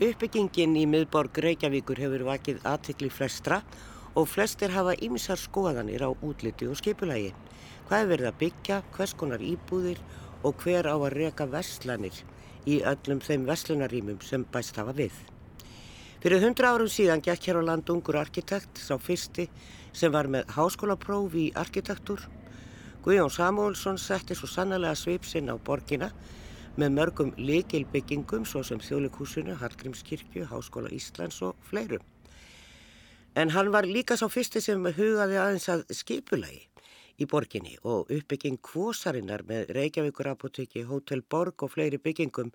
Uppbyggingin í miðborg Reykjavíkur hefur vakið aðtikli flestra og flestir hafa ýmsar skoðanir á útliti og skipulagi. Hvað er verið að byggja, hvers konar íbúðir og hver á að reka verslanir í öllum þeim verslunarímum sem bæst hafa við. Fyrir hundra árum síðan gekk hér á land ungur arkitekt, sá fyrsti sem var með háskólapróf í arkitektur. Guðjón Samúlsson setti svo sannlega svipsinn á borgina með mörgum likilbyggingum svo sem Þjóðleikúsinu, Hallgrímskirkju, Háskóla Íslands og fleirum. En hann var líka sá fyrsti sem hugaði aðeins að skipulagi í borginni og uppbygging kvosarinnar með Reykjavíkur apotekki, Hotel Borg og fleiri byggingum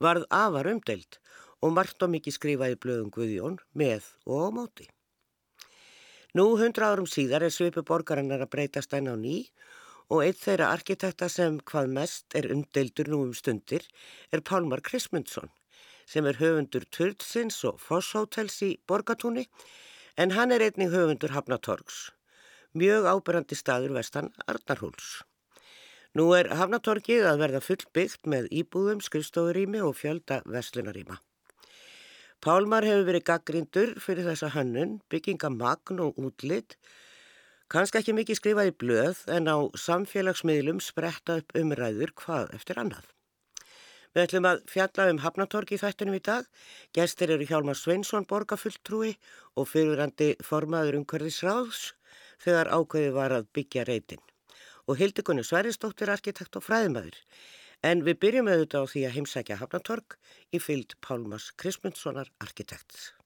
varð afar umdelt og margt og mikið skrifaði blöðum Guðjón með og á móti. Nú hundra árum síðar er svipu borgarinnar að breytast enn á ný og eitt þeirra arkitekta sem hvað mest er umdeildur nú um stundir er Pálmar Krismundsson sem er höfundur Turdsins og Fosshótels í Borgatúni en hann er einnig höfundur Hafnatorgs, mjög áberandi staður vestan Arnarhúls. Nú er Hafnatorgið að verða fullbyggt með íbúðum, skrifstofurími og fjölda veslunaríma. Pálmar hefur verið gaggrindur fyrir þessa hannun, byggingamagn og útlitt Kanski ekki mikið skrifað í blöð en á samfélagsmiðlum spretta upp umræður hvað eftir annað. Við ætlum að fjalla um Hafnatorgi í þættunum í dag. Gestir eru Hjálmar Sveinsson, borgarfulltrúi og fyrirandi formaður umhverfis ráðs þegar ákveði var að byggja reytin. Og Hildegunni Sveristóttir, arkitekt og fræðmaður. En við byrjum auðvitað á því að heimsækja Hafnatorg í fyllt Pálmas Krismundssonar, arkitekt.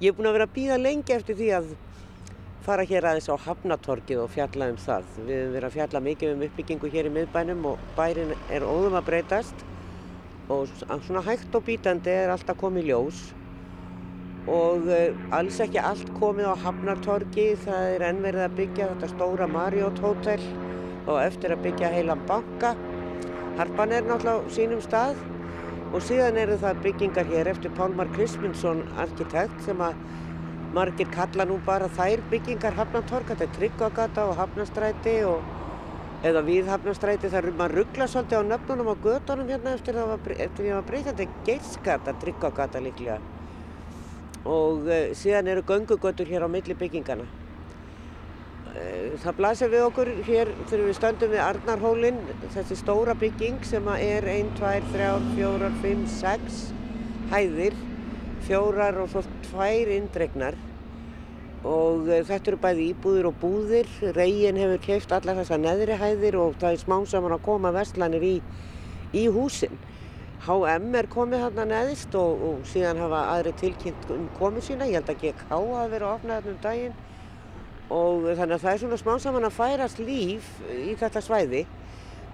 Ég er búin að vera að býða lengi eftir því að fara hér aðeins á Hafnatorgið og fjalla um það. Við hefum verið að fjalla mikið um uppbyggingu hér í miðbænum og bærin er óðum að breytast og svona hægt og bítandi er alltaf komið ljós og eh, alls ekki allt komið á Hafnatorgi. Það er ennverðið að byggja þetta stóra Marriott Hotel og eftir að byggja heilan banka. Harpan er náttúrulega á sínum stað og síðan eru það byggingar hér eftir Pálmar Krismundsson arkitekt sem að margir kalla nú bara þær byggingar Hafnatorg, þetta er Tryggvagata og Hafnastræti og eða við Hafnastræti þar maður ruggla svolítið á nöfnunum á gödunum hérna eftir að því að breyta þetta er Geirskata, Tryggvagata líklega. Og uh, síðan eru göngugötur hér á milli byggingana. Uh, það blasir við okkur hér þegar við stöndum við Arnarhólinn, þessi stóra bygging sem er 1, 2, 3, 4, 5, 6 hæðir, fjórar og svo tvær indregnar og eh, þetta eru bæði íbúðir og búðir. Reygin hefur keift allar þessar neðri hæðir og það er smá saman að koma vestlanir í, í húsin. H&M er komið þarna neðist og, og síðan hafa aðri tilkynnt um komið sína. Ég held að GK hafa verið að opna þarna um daginn og þannig að það er svona smá saman að færast líf í þetta svæði.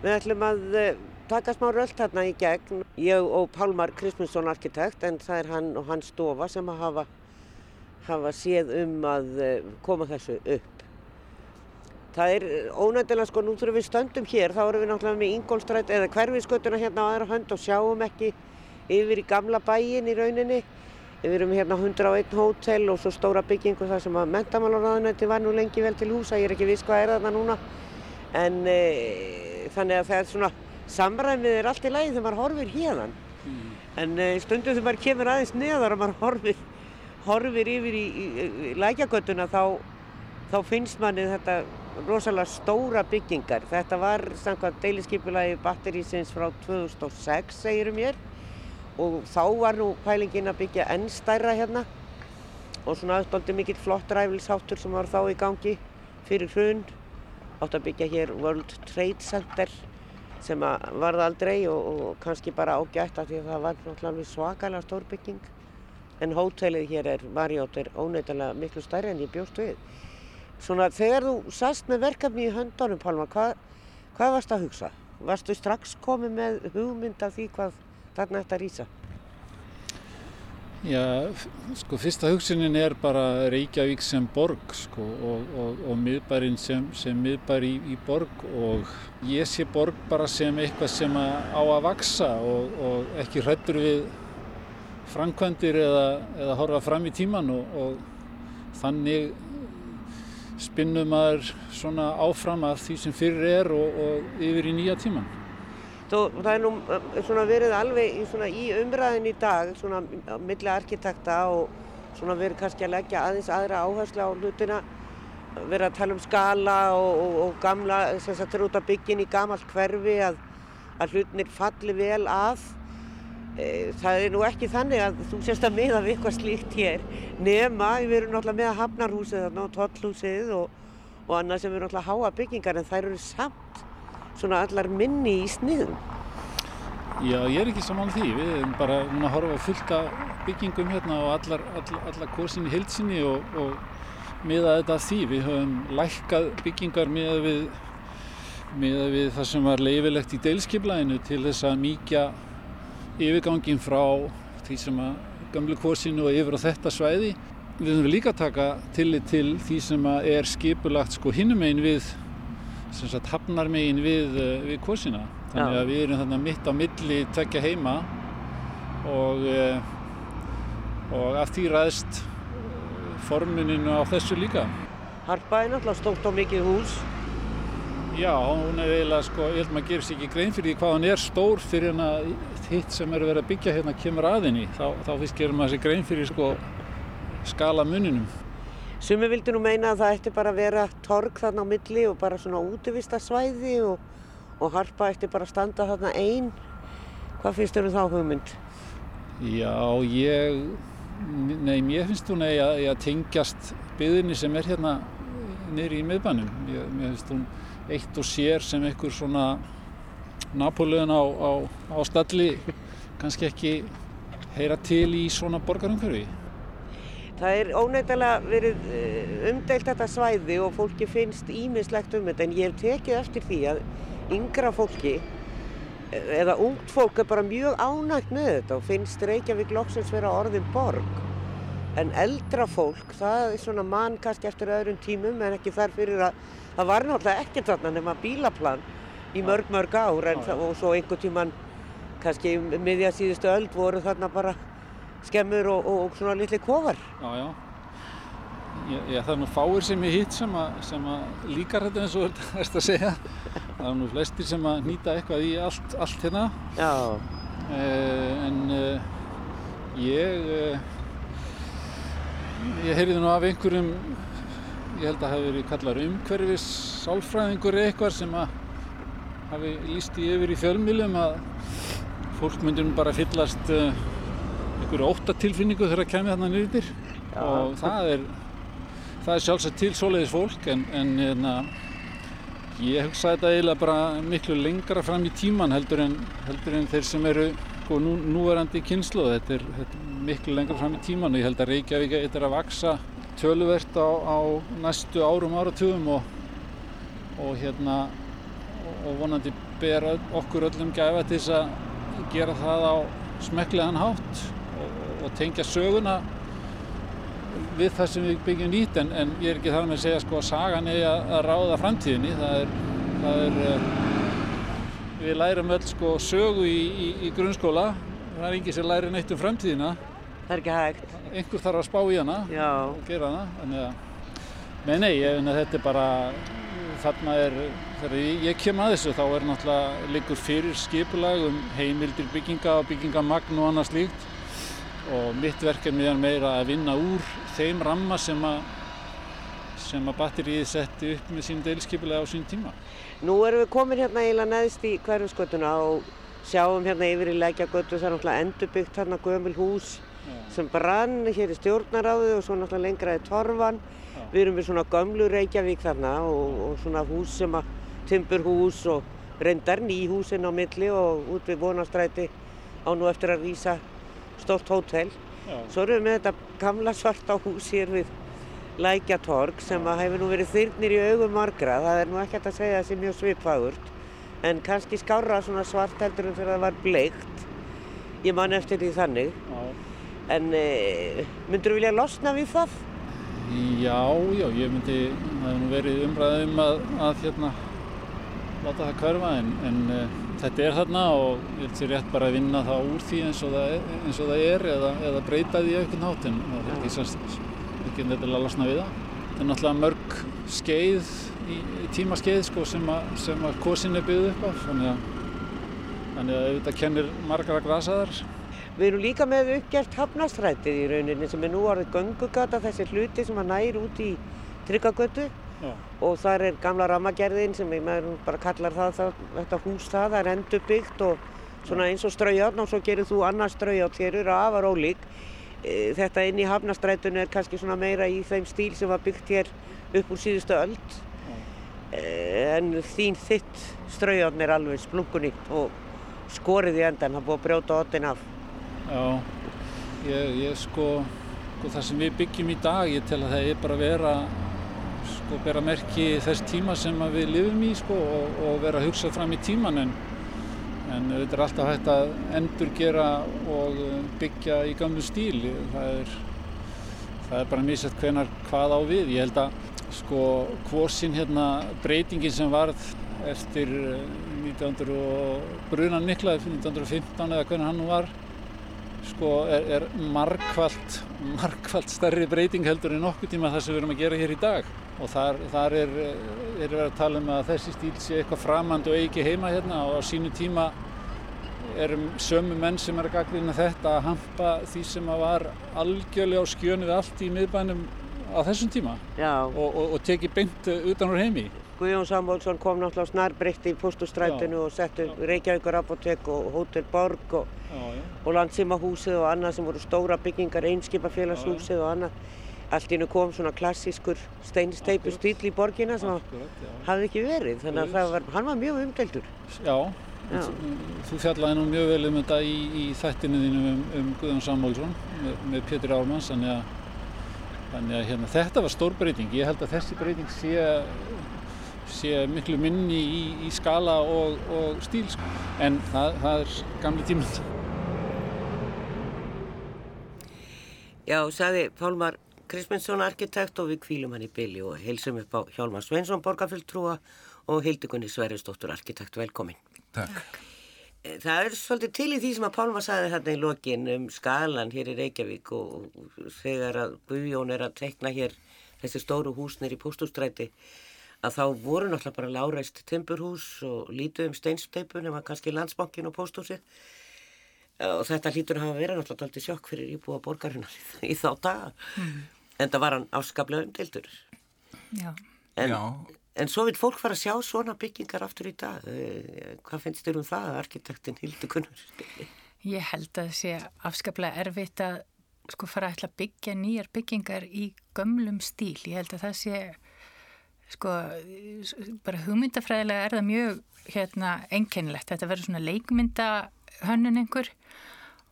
Við ætlum að eh, taka smá rölt þarna í gegn. Ég og Pálmar Kristmundsson arkitekt en það er hann og hans stofa sem að hafa hafa séð um að eh, koma þessu upp. Það er ónæntilega sko, nú þurfum við stöndum hér, þá erum við náttúrulega með Ingólstrætt eða hverfiskötuna hérna á aðra hönd og sjáum ekki yfir í gamla bæin í rauninni. Við erum hérna 101 hótel og svo stóra byggingu þar sem að mentamálaráðunætti var nú lengi vel til húsa, ég er ekki viss hvað er þarna núna. En e, þannig að það er svona, samræmið er allt í lagi þegar maður horfir hérðan. Mm. En e, stundum þegar maður kemur aðeins neðar og maður horfir horfir yfir í, í, í lækjagötuna þá, þá finnst manni þetta rosalega stóra byggingar. Þetta var samkvæmt deiliskypulagi batterísins frá 2006 segirum ég og þá var nú pælingin að byggja enn stærra hérna og svona aðstóldi mikill flott ræfilsháttur sem var þá í gangi fyrir hrun. Átt að byggja hér World Trade Center sem varða aldrei og, og kannski bara ágætt af því að það var náttúrulega svakalega stór bygging en hótelið hér er, Marriott er óneittalega miklu stærri en ég bjóst við. Svona þegar þú sast með verkefni í höndunum Pálmar, hvað, hvað varst að hugsa? Varstu strax komið með hugmynd af því hvað þarna ætti að rýsa? Já, sko fyrsta hugsunin er bara Reykjavík sem borg sko og, og, og miðbærin sem, sem miðbær í, í borg og ég sé borg bara sem eitthvað sem á að vaksa og, og ekki hrættur við framkvæmdir eða, eða horfa fram í tíman og, þannig spinnum maður svona áfram af því sem fyrir er og yfir í nýja tíman. Og það er nú uh, svona verið alveg í, svona, í umræðin í dag, svona milli arkitekta og svona verið kannski að leggja aðeins aðra áherslu á hlutina, verið að tala um skala og, og, og gamla, sem sagt, er út af byggin í gamalt hverfi að, að hlutinir falli vel að. E, það er nú ekki þannig að þú sést að miða við eitthvað slíkt hér, nema við erum náttúrulega með að hafnarhúsið þarna og tollhúsið og, og annað sem eru náttúrulega háa byggingar en þær eru samt svona allar minni í sniðum. Já, ég er ekki saman því. Við erum bara að horfa fullt af byggingum hérna og allar, allar, allar kursin í heilsinni og, og miða þetta því. Við höfum lækkað byggingar miða við, miða við það sem var leifilegt í deilskiplæðinu til þess að mýkja yfirgangin frá því sem að gamlu kursinu og yfir á þetta svæði. Við höfum líka taka tillit til því sem er skipulagt sko hinnum einn við hafnarmegin við, eh, við kursina. Þannig að við erum mitt á milli tvekja heima og, eh, og af því ræðst formuninu á þessu líka. Harpa er náttúrulega stótt á mikið hús. Já, hún er eiginlega sko, ég held að maður gerir sér ekki grein fyrir því hvað hún er stór fyrir hérna hitt sem eru verið að byggja hérna kemur aðinni. Þá, þá fyrst gerir maður sér grein fyrir sko skala muninum. Sumi vildi nú meina að það ætti bara að vera torg þarna á milli og bara svona útvistasvæði og, og harpa ætti bara að standa þarna einn. Hvað finnst þér um þá hugmynd? Já, ég, nei, mér finnst hún að ég að tengjast byðinni sem er hérna niður í miðbænum. Ég, mér finnst hún eitt og sér sem einhver svona Napoleon á, á, á stalli kannski ekki heyra til í svona borgarumhverfi. Það er ónægtalega verið umdeilt þetta svæði og fólki finnst ímislegt um þetta en ég hef tekið eftir því að yngra fólki eða ungt fólk er bara mjög ánægt með þetta og finnst Reykjavík loksins vera orðin borg. En eldra fólk, það er svona mann kannski eftir öðrum tímum en ekki þar fyrir að það var náttúrulega ekkert þarna nema bílaplan í mörg mörg ár en og svo einhver tíman kannski miðja síðustu öld voru þarna bara skemmur og, og, og svona litli kofar. Já, já. Ég, ég, það er nú fáir sem ég hitt sem, sem að líkar þetta eins og þetta erst að segja. Það er nú flestir sem að nýta eitthvað í allt, allt hérna. Já. Eh, en eh, ég, eh, ég heyrði nú af einhverjum, ég held að það hefði verið kallar umhverfis sálfræðingur eitthvað sem að hafi líst í yfir í fjölmilum að fólk myndir bara fyllast einhverju óttatilfinningu þegar það kemur þarna nýrðir og það er, það er sjálfsagt til svoleiðis fólk en, en hérna, ég hugsa þetta eiginlega bara miklu lengra fram í tíman heldur en, heldur en þeir sem eru sko, nú, núverandi kynslu þetta er, þetta er miklu lengra fram í tíman og ég held að Reykjavík er að vaksa töluvert á, á næstu árum áratugum og, og hérna og vonandi ber okkur öllum gæfa til þess að gera það á smekklegan hátt og tengja söguna við það sem við byggjum nýtt en, en ég er ekki þar með að segja sko að sagan er að, ráða framtíðinni. Það er, það er við lærum öll sko sögu í, í, í grunnskóla. Það er engið sem læri neitt um framtíðina. Það er ekki hægt. Einhver þarf að spá í hana Já. og gera hana nei, ég, þetta er bara þarna er, þegar ég, kem að þessu þá er náttúrulega liggur fyrir skipulag um heimildir bygginga og byggingamagn og annað slíkt og mitt verkefni er meira að vinna úr þeim ramma sem að sem að batterið setti upp með sín deilskipulega á sín tíma. Nú erum við komin hérna eiginlega neðst í hverjusgötuna og sjáum hérna yfir í Lækjagötu það er náttúrulega endurbyggt hérna gömul hús Já. sem brann hér í stjórnaráðu og svo náttúrulega lengra í Torfan. Já. Við erum við svona gömlu Reykjavík þarna og, og svona hús sem að timburhús og reyndar nýhúsinn á milli og út við vonastræti á nú eftir að rýsa stórt hótel. Já. Svo erum við með þetta gamla svarta hús hér við Lækjatorg sem að hefur nú verið þyrnir í augum margra. Það er nú ekkert að segja þessi mjög svipfagurt en kannski skárra svona svart heldur en þegar það var bleikt. Ég man eftir því þannig. Já. En e, myndur þú vilja losna við það? Já, já, ég myndi, það hefur nú verið umræðið um að, að hérna, láta það hverfa en, en uh, þetta er þarna og ég held sér rétt bara að vinna það úr því eins og það er, eins og það er eða, eða breyta því eitthvað nátt en það er ekki nefnilega að losna við það. Þetta er náttúrulega mörg skeið, í, tímaskeið sko sem að, sem að kosin er byggð upp á, þannig að þannig að auðvitað kennir margar að grasaðar. Við erum líka með uppgert hafnastrætið í rauninni sem er nú orðið göngugata þessi hluti sem að nær út í tryggagötu og þar er gamla ramagerðin sem maður bara kallar það, það þetta hús það, það er endurbyggt og svona eins og straujátt og svo gerir þú annars straujátt hér eru afar ólík. E, þetta inn í hafnastrætunum er kannski svona meira í þeim stíl sem var byggt hér upp úr síðustu öll e, en þín þitt straujátt er alveg splunkunýtt og skorið í endan, það búið að brjóta ottin af. Já, ég, ég sko, sko það sem við byggjum í dag, ég tel að það er bara að vera sko bera merki þess tíma sem við lifum í sko og, og vera að hugsa fram í tíman en, en þetta er alltaf hægt að endurgera og byggja í gamlu stíl það er, það er bara mísett hvenar hvað á við. Ég held að sko hvorsin hérna breytingin sem varð eftir 1900 og brunan Niklaði 1915 eða hvernig hann var sko er, er markvallt markvallt stærri breyting heldur en okkur tíma það sem við erum að gera hér í dag og þar, þar er, er verið að tala um að þessi stíl sé eitthvað framand og eigi heima hérna. Og á sínu tíma erum sömu menn sem er að gaglina þetta að hampa því sem að var algjörlega á skjönu við allt í miðbænum á þessum tíma. Og, og, og teki beint utan úr heimi. Guðjón Samúlsson kom náttúrulega snarbreytti í postustrætinu og settu Reykjavíkur apotek og Hotel Borg og, og Landsímahúsið og annað sem voru stóra byggingar, einskipafélagshúsið og annað allt í hennu kom svona klassískur steinsteipu stíl í borgina sem hafði ekki verið. Þannig að var, hann var mjög umdeltur Já, Já. þú fjallaði nú mjög vel um þetta í, í þættinu þínum um, um Guðjón Samúlsson með, með Pétur Ármanns þannig að, þannig að hérna, þetta var stór breyting. Ég held að þessi breyting sé, sé miklu minni í, í skala og, og stíl sko. en það, það er gamli tímund Já, sagði Pálmar Kristmundsson arkitekt og við kvílum hann í bylli og heilsum upp á Hjálmar Sveinsson borgarfjöldtrúa og Hildegunni Sverrisdóttur arkitekt velkomin. Takk. Eh, það er svolítið til í því sem að Pálma sagði hérna í lokin um skalan hér í Reykjavík og, og þegar að Guðjón er að tekna hér þessi stóru húsnir í Póstústræti að þá voru náttúrulega bara láreist timburhús og lítu um steinsteipun eða kannski landsbankin og Póstúsið og þetta hlýtur að hafa verið náttúrulega sjokk fyrir íbúa borgarinnar í þá daga. Mm en það var hann áskaplega umdeildur. En, en svo vil fólk fara að sjá svona byggingar aftur í dag. Eh, hvað finnst þér um það, arkitektin Hildur Gunnar? Ég held að það sé afskaplega erfitt að sko fara að byggja nýjar byggingar í gömlum stíl, ég held að það sé sko bara hugmyndafræðilega er það mjög hérna einkennilegt, þetta verður svona leikmynda hönnun einhver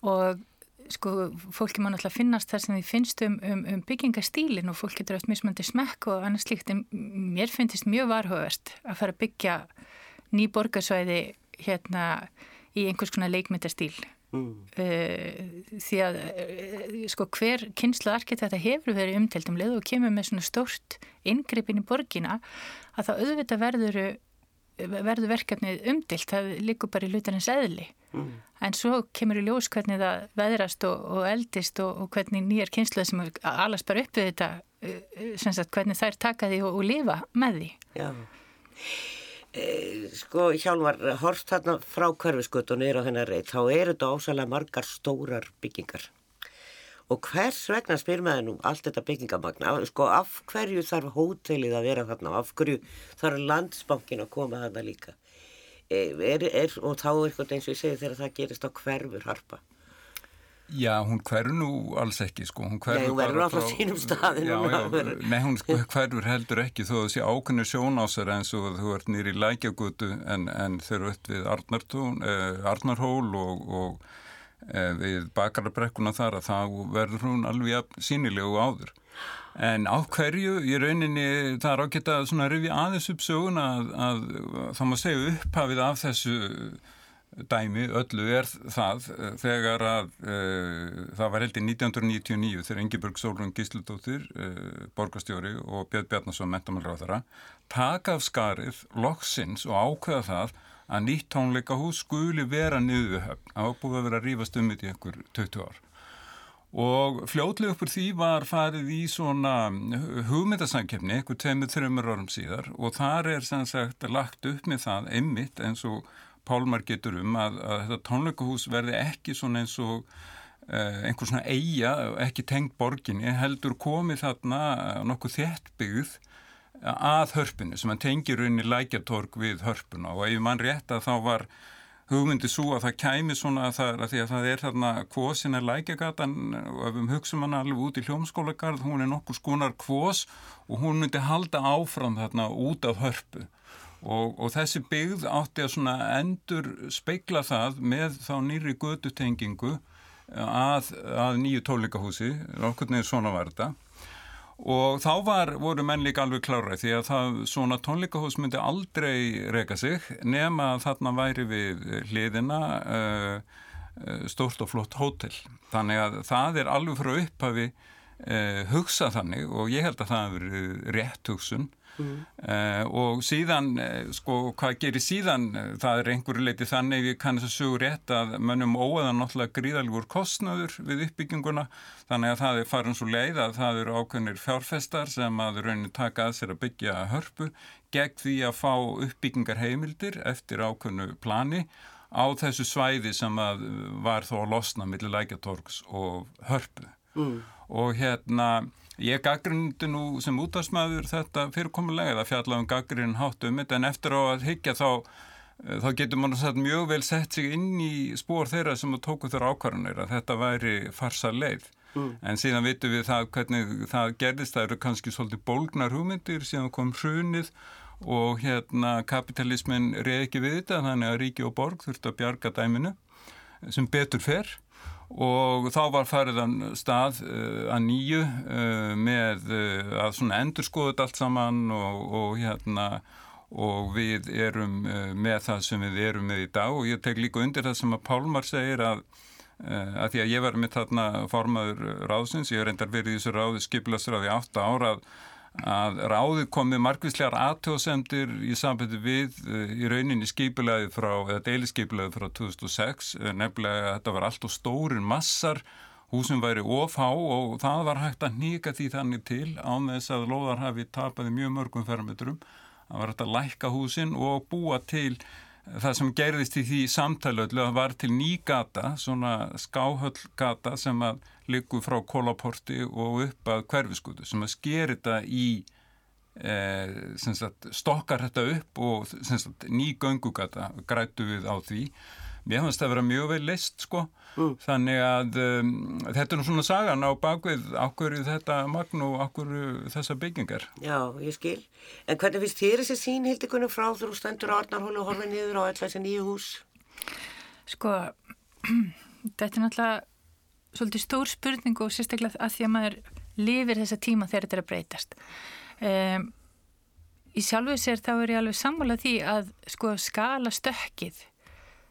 og sko, fólki má náttúrulega finnast þar sem því finnst um, um, um byggingastílin og fólk getur eftir mismandi smekk og annars líkt en mér finnst mjög varhugast að fara að byggja ný borgarsvæði hérna í einhvers konar leikmyndastíl mm. uh, því að uh, sko hver kynslu arkitekta hefur verið umtelt um leið og kemur með svona stórt inngripin í borgina að það auðvitað verður verður verkefnið umdilt, það likur bara í lutarins eðli. Mm. en svo kemur í ljós hvernig það veðrast og, og eldist og, og hvernig nýjar kynsluð sem alast bara upp við þetta uh, sagt, hvernig þær taka því og, og lifa með því. Já. E, Sko Hjálmar horfst þarna frá körfiskutt og þennar reyt þá eru þetta ósalega margar stórar byggingar Og hvers vegna spyr maður nú allt þetta byggingamagna, sko af hverju þarf hótelið að vera þarna, af hverju þarf landsbankin að koma þarna líka e, er, er, og þá er eitthvað eins og ég segi þegar það gerist á hverfur harpa. Já, hún hverfur nú alls ekki sko. Hún hverfur Nei, hún verður alltaf frá... sínum staðin. Já, já, nei, hún hverfur heldur ekki þó að sé ákveðinu sjónásar eins og þú ert nýri í lækjagutu en, en þeir eru öll við Arnartún, eh, Arnarhól og, og við bakarabrekkuna þar að þá verður hún alveg sínilegu áður. En á hverju í rauninni það er ágætt að rifja aðeins upp sögun að, að þá maður segja upphafið af þessu dæmi öllu er það þegar að e, það var held í 1999 þegar Ingeborg Sólrun Gísludóttir e, borgastjóri og Björn Bjarnason mentamálráðara taka af skarið loksins og ákveða það að nýtt tónleikahús skuli vera niðurhöfn. Að búið að vera að rífast um þetta í einhver 20 ár. Og fljótlega uppur því var farið í svona hugmyndasækjefni einhver tveimur, þreymur árum síðar. Og þar er sem sagt lagt upp með það einmitt eins og Pálmar getur um að, að þetta tónleikahús verði ekki svona eins og uh, einhver svona eiga, ekki tengt borginni, heldur komið þarna nokkuð þéttbyggð að hörpunni sem hann tengir unni lækjartorg við hörpuna. Og ef mann rétt að þá var hugmyndi svo að það kæmi svona að það, að að það er þarna kvosin er lækjagatan og ef við hugsaum hann alveg út í hljómskólagarð hún er nokkur skonar kvos og hún myndi halda áfram þarna út af hörpu. Og, og þessi byggð átti að svona endur speikla það með þá nýri gödutengingu að, að nýju tólíkahúsi, okkur nefnir svona var þetta og þá var, voru menn líka alveg klára því að það, svona tónleikahús myndi aldrei reyka sig nema þarna væri við hliðina uh, stórt og flott hótel. Þannig að það er alveg frá upphafi uh, hugsað þannig og ég held að það er rétt hugsun Mm. Uh, og síðan, uh, sko, hvað gerir síðan? Það er einhverju leiti þannig við kannum þess að sögur rétt að mönnum óaðan náttúrulega gríðalgur kostnaður við uppbygginguna þannig að það er farin svo leið að það eru ákveðnir fjárfestar sem að raunin taka að sér að byggja hörpu gegn því að fá uppbyggingar heimildir eftir ákveðnu plani á þessu svæði sem að var þó að losna millir lækjatorgs og hörpu mm. og hérna Ég gaggrindi nú sem útastmaður þetta fyrirkomulega eða fjallaðum gaggrinn hátt um þetta en eftir á að higgja þá, eh, þá getur mann satt mjög vel sett sig inn í spór þeirra sem tóku þeirra ákvarðanir að þetta væri farsa leið. Mm. En síðan vitum við það hvernig það gerðist, það eru kannski svolítið bólgnar hugmyndir, síðan kom hrunið og hérna kapitalismin reyði ekki við þetta þannig að Ríki og Borg þurfti að bjarga dæminu sem betur fer og þá var farið að stað uh, að nýju uh, með uh, að svona endur skoðut allt saman og, og hérna og við erum með það sem við erum með í dag. Og ég tek líka undir það sem að Pálmar segir að, að því að ég var með þarna formaður ráðsins, ég er endar verið í þessu ráði skiplasráði átta ára að að ráðið komið margvíslegar aðtjóðsendir í sambandi við eh, í rauninni skipilaði frá, eða deiliskipilaði frá 2006, eh, nefnilega þetta var allt og stórin massar, húsum væri ofhá og það var hægt að nýka því þannig til án þess að loðar hafi tapaði mjög mörgum fermetrum, það var hægt að lækka húsin og búa til það sem gerðist í því samtali öllu að var til ný gata, svona skáhöllgata sem að liggur frá kólaporti og upp að hverfiskutu sem að sker þetta í eh, sagt, stokkar þetta upp og sagt, ný göngugata grætu við á því mér finnst það að vera mjög vel list sko mm. þannig að um, þetta er nú svona sagan á bakvið okkur þetta magn og okkur þessa byggingar Já, ég skil En hvernig finnst þér þessi sín hildikunum frá þú stendur á Arnarhólu og horfið niður á alltaf þessi nýju hús? Sko þetta er náttúrulega svolítið stór spurning og sérstaklega að því að maður lifir þessa tíma þegar þetta er að breytast um, Í sjálfuð sér þá er ég alveg sammálað því að sko skala stökkið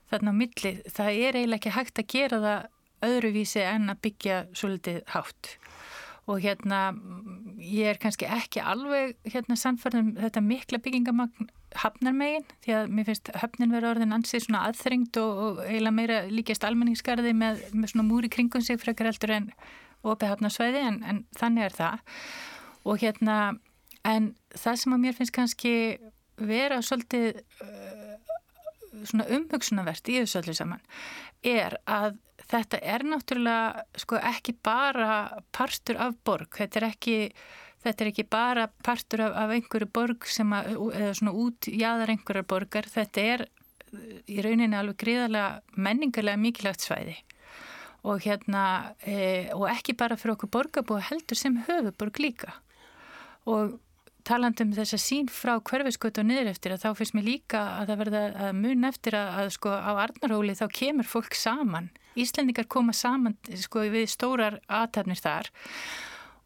þarna á milli, það er eiginlega ekki hægt að gera það öðruvísi en að byggja svolítið hátt. Og hérna ég er kannski ekki alveg hérna sannfærðum þetta mikla byggingamagn hafnarmegin því að mér finnst höfnin verið orðin ansið svona aðþrengt og, og eiginlega meira líkjast almenningskarði með, með svona múri kringum sig frekar heldur en opið hafnarsvæði en, en þannig er það. Og hérna en það sem að mér finnst kannski vera svolítið umhugsunavert í þessu öllu saman er að þetta er náttúrulega sko ekki bara partur af borg, þetta er ekki þetta er ekki bara partur af, af einhverju borg sem að, eða svona útjáðar einhverjar borgar, þetta er í rauninni alveg gríðarlega menningarlega mikilvægt svæði. Og hérna e, og ekki bara fyrir okkur borgarbúa heldur sem höfuborg líka. Og talandum þess að sín frá hverfiskötu og niður eftir að þá finnst mér líka að það verða að mun eftir að, að sko á Arnarhóli þá kemur fólk saman. Íslendingar koma saman sko við stórar aðtæfnir þar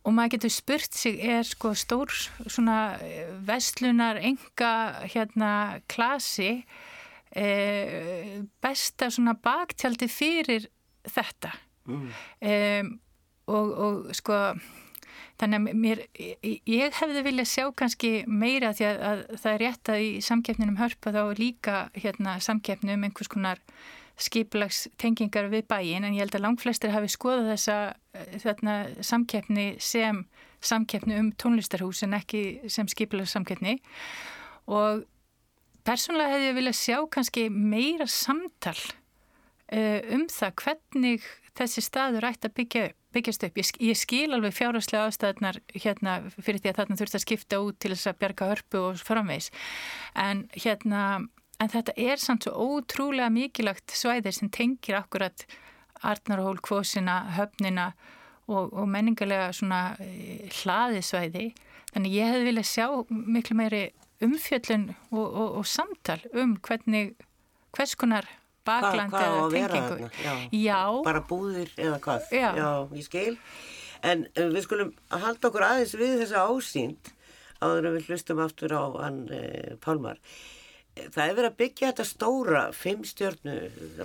og maður getur spurt sig er sko stór svona vestlunar enga hérna klasi e, besta svona baktjaldi fyrir þetta mm. e, og, og sko Þannig að mér, ég hefði viljað sjá kannski meira því að, að það er rétt að í samkeppninum hörpa þá líka hérna, samkeppni um einhvers konar skiplags tengingar við bæin en ég held að langflestir hafi skoðað þessa þarna, samkeppni sem samkeppni um tónlistarhús en ekki sem skiplags samkeppni og persónulega hefði ég viljað sjá kannski meira samtal uh, um það hvernig þessi staður ætti að byggja upp byggjast upp. Ég, ég skil alveg fjárháslega ástæðnar hérna fyrir því að þarna þurft að skipta út til þess að bjarga hörpu og framvegs. En hérna, en þetta er samt svo ótrúlega mikilagt svæðir sem tengir akkurat Arnarhól, Kvosina, Höfnina og, og menningarlega svona eh, hlaðisvæði. Þannig ég hefði viljað sjá miklu meiri umfjöllun og, og, og samtal um hvernig, hvers konar bakland Hva, eða tengingu. Já. Já. Bara búðir eða hvað. Já. Já, ég skil. En uh, við skulum halda okkur aðeins við þessa ásýnd áður en við hlustum aftur á hann uh, Pálmar. Það er verið að byggja þetta stóra fimmstjörnu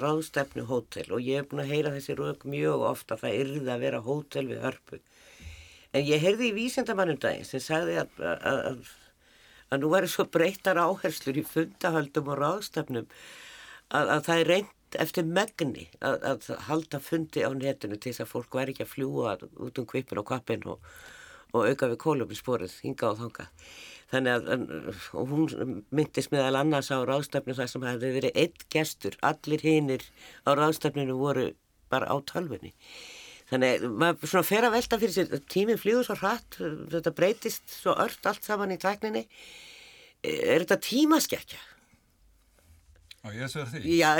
ráðstefnu hótel og ég hef búin að heyra þessi rauk mjög ofta að það yrði að vera hótel við hörpu. En ég heyrði í vísendamannum daginn sem sagði að, að, að, að nú væri svo breytar áherslur í fundahöldum og ráðstefnum að, að það er reynd eftir megni að, að halda fundi á netinu til þess að fólk væri ekki að fljúa út um kvipin og kvapin og, og auka við kólum í sporið, hinga og þanga. Þannig að, hún myndist meðal annars á ráðstefnu þar sem hefði verið eitt gestur, allir hinnir á ráðstefninu voru bara á tölfunni. Þannig að maður svona fer að velta fyrir sér, tíminn flýgur svo hratt, þetta breytist svo ört allt saman í tækninni. Er þetta tímaskekkja? Og ég svo er því. Já,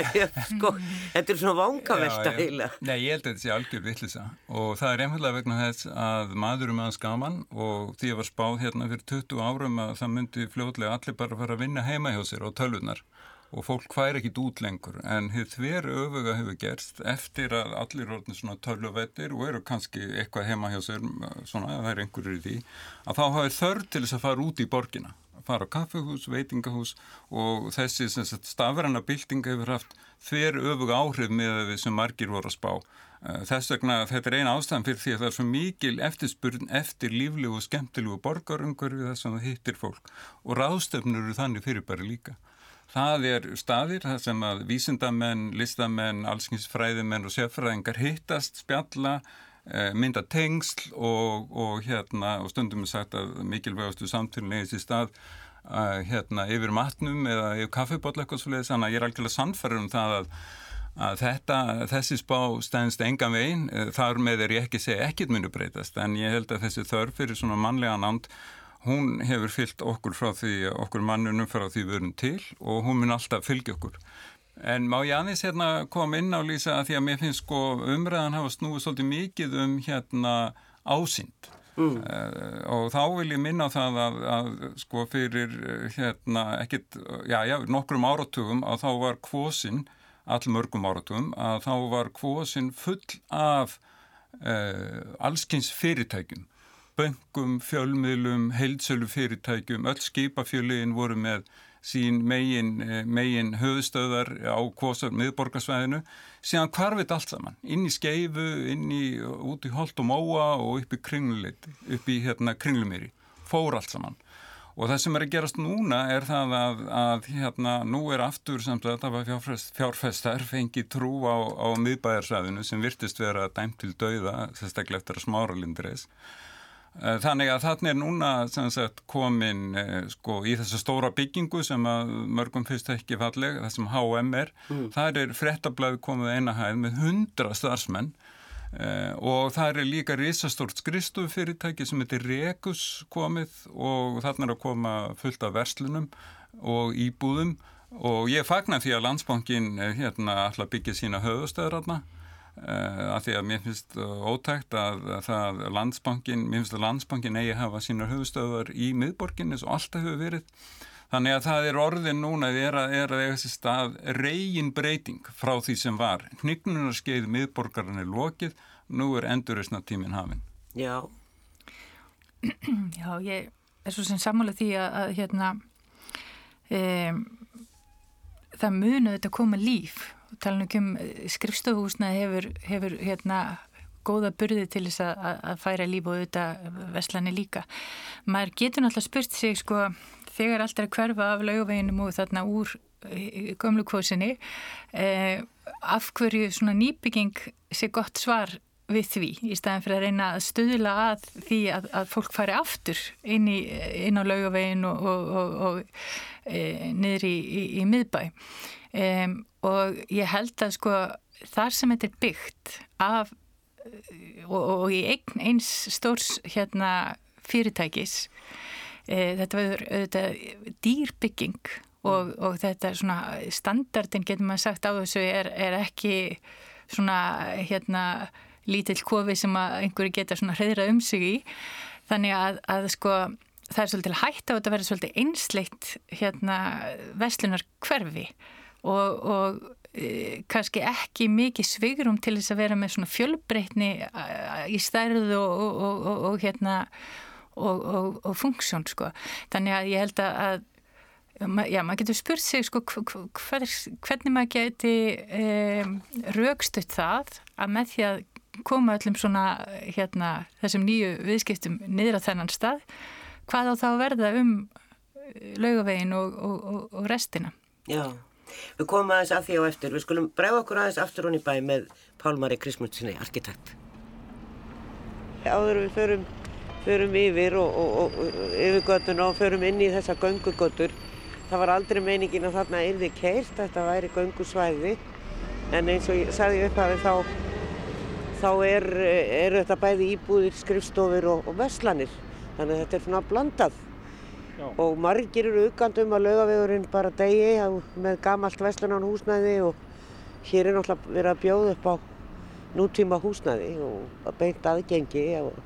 sko, þetta er svona vangavelta heila. Nei, ég held að þetta sé algjör vittlisa og það er einhverlega vegna þess að maður með hans gaman og því að var spáð hérna fyrir 20 árum að það myndi fljóðlega allir bara fara að vinna heima hjá sér á tölvunar og fólk hværi ekkit út lengur en hér þver öfuga hefur gerst eftir að allir orðin svona tölvuvettir og eru kannski eitthvað heima hjá sér svona, það er einhverjur í því að þá hafi þörf til þess að fara út í borgina fara á kaffehús, veitingahús og þessi stafræna byltinga hefur haft þver öfug áhrif með við sem margir voru að spá. Eh, þess vegna þetta er eina ástæðan fyrir því að það er svo mikil eftirspurn eftir líflegu og skemmtilegu borgarungurfi þess að það hittir fólk og ráðstöfnur eru þannig fyrir bara líka. Það er staðir þar sem að vísindamenn, listamenn, allskynsfræðimenn og sérfræðingar hittast, spjalla, mynda tengsl og, og, hérna, og stundum er sagt að mikilvægastu samtunni legist í stað uh, hérna, yfir matnum eða yfir kaffibotla eitthvað svolítið þannig að ég er algjörlega sannferður um það að, að þetta, þessi spá stænst engan veginn, eh, þar með er ég ekki segja ekkit munu breytast en ég held að þessi þörf fyrir svona mannlega nánd hún hefur fyllt okkur frá því okkur mannunum frá því við erum til og hún mun alltaf fylgja okkur en má ég aðeins hérna koma inn á Lísa að því að mér finnst sko umræðan hafa snúið svolítið mikið um hérna ásýnd Mm. Uh, og þá vil ég minna það að, að sko fyrir hérna ekkit, já, já, nokkrum áratugum að þá var kvósinn, allmörgum áratugum, að þá var kvósinn full af uh, allskynns fyrirtækjum, böngum, fjölmiðlum, heilsölu fyrirtækjum, öll skipafjöliðin voru með sín megin, megin höfustöðar á kvósar miðborgarsvæðinu. Síðan hvarfið allt saman inn í skeifu, inn í út í holt og móa og upp í kringlulit upp í hérna kringlumýri. Fór allt saman. Og það sem er að gerast núna er það að, að hérna nú er aftur samt að það var fjárfest, fjárfestar fengi trú á, á miðbæjarsvæðinu sem virtist vera dæmt til dauða sérstaklega eftir að smára lindreis Eh, þannig að þarna er núna sagt, komin eh, sko, í þessa stóra byggingu sem að mörgum fyrst ekki falleg, það sem HM er, mm. það er frettablaði komið einahæð með hundra starfsmenn eh, og það er líka risastórt skristufyrirtæki sem heitir Regus komið og þarna er að koma fullt af verslunum og íbúðum. Og ég fagnar því að landsbankin eh, hérna alltaf byggja sína höfustöður Uh, af því að mér finnst ótækt að, að það landsbankin, mér finnst að landsbankin eigi að hafa sínar höfustöðar í miðborginni eins og alltaf hefur verið. Þannig að það er orðin núna er að, er að eiga þessi stað reygin breyting frá því sem var. Hnygnunarskeiði miðborgarinn er lokið nú er enduristna tímin hafinn. Já. Já, ég er svo sem sammála því að, að hérna um, það munu þetta koma líf tala um skrifstofuhúsna hefur, hefur hérna góða burði til þess að, að færa líf og auðvitað vestlani líka. Maður getur náttúrulega spurt sig sko þegar allt er að hverfa af laugaveginum og þarna úr gömlu kvósinni eh, af hverju svona nýbygging sé gott svar við því í staðin fyrir að reyna að stuðla að því að, að fólk fari aftur inn, í, inn á laugavegin og, og, og, og e, niður í, í, í miðbæ. Um, og ég held að sko þar sem þetta er byggt af og í einn eins stórs hérna fyrirtækis e, þetta verður auðvitað dýrbygging og, og þetta er svona standardin getur maður sagt á þessu er, er ekki svona hérna lítill kofi sem að einhverju geta svona hreðra um sig í. Þannig að, að sko það er svolítið hægt á þetta að vera svolítið einsleitt hérna vestlunar hverfi og, og e, kannski ekki mikið svigurum til þess að vera með svona fjölbreytni í stærðu og, og, og hérna og funksjón sko. Þannig að ég held að Já, maður getur spurt sig sko hver, hvernig maður geti um, raukstutt það að með því að koma öllum svona hérna þessum nýju viðskiptum niður á þennan stað hvað á þá verða um eh, laugavegin og, og, og restina? Já, við komum aðeins að því á eftir. Við skulum bregða okkur aðeins aftur hún í bæ með Pálmari Krismundssoni, arkitekt. Áður við förum, förum yfir og, og yfir göttuna og förum inn í þessa göngugöttur Það var aldrei meiningin að þarna yrði keirt, þetta væri göngusvæði. En eins og ég sagði upp að þá, þá er, er þetta bæði íbúðir, skrifstofur og, og veslanir þannig að þetta er svona blandað Já. og margir eru aukandum að laugavegurinn bara degi með gamalt veslunan húsnæði og hér er náttúrulega verið að bjóða upp á nútíma húsnæði og beint aðgengi og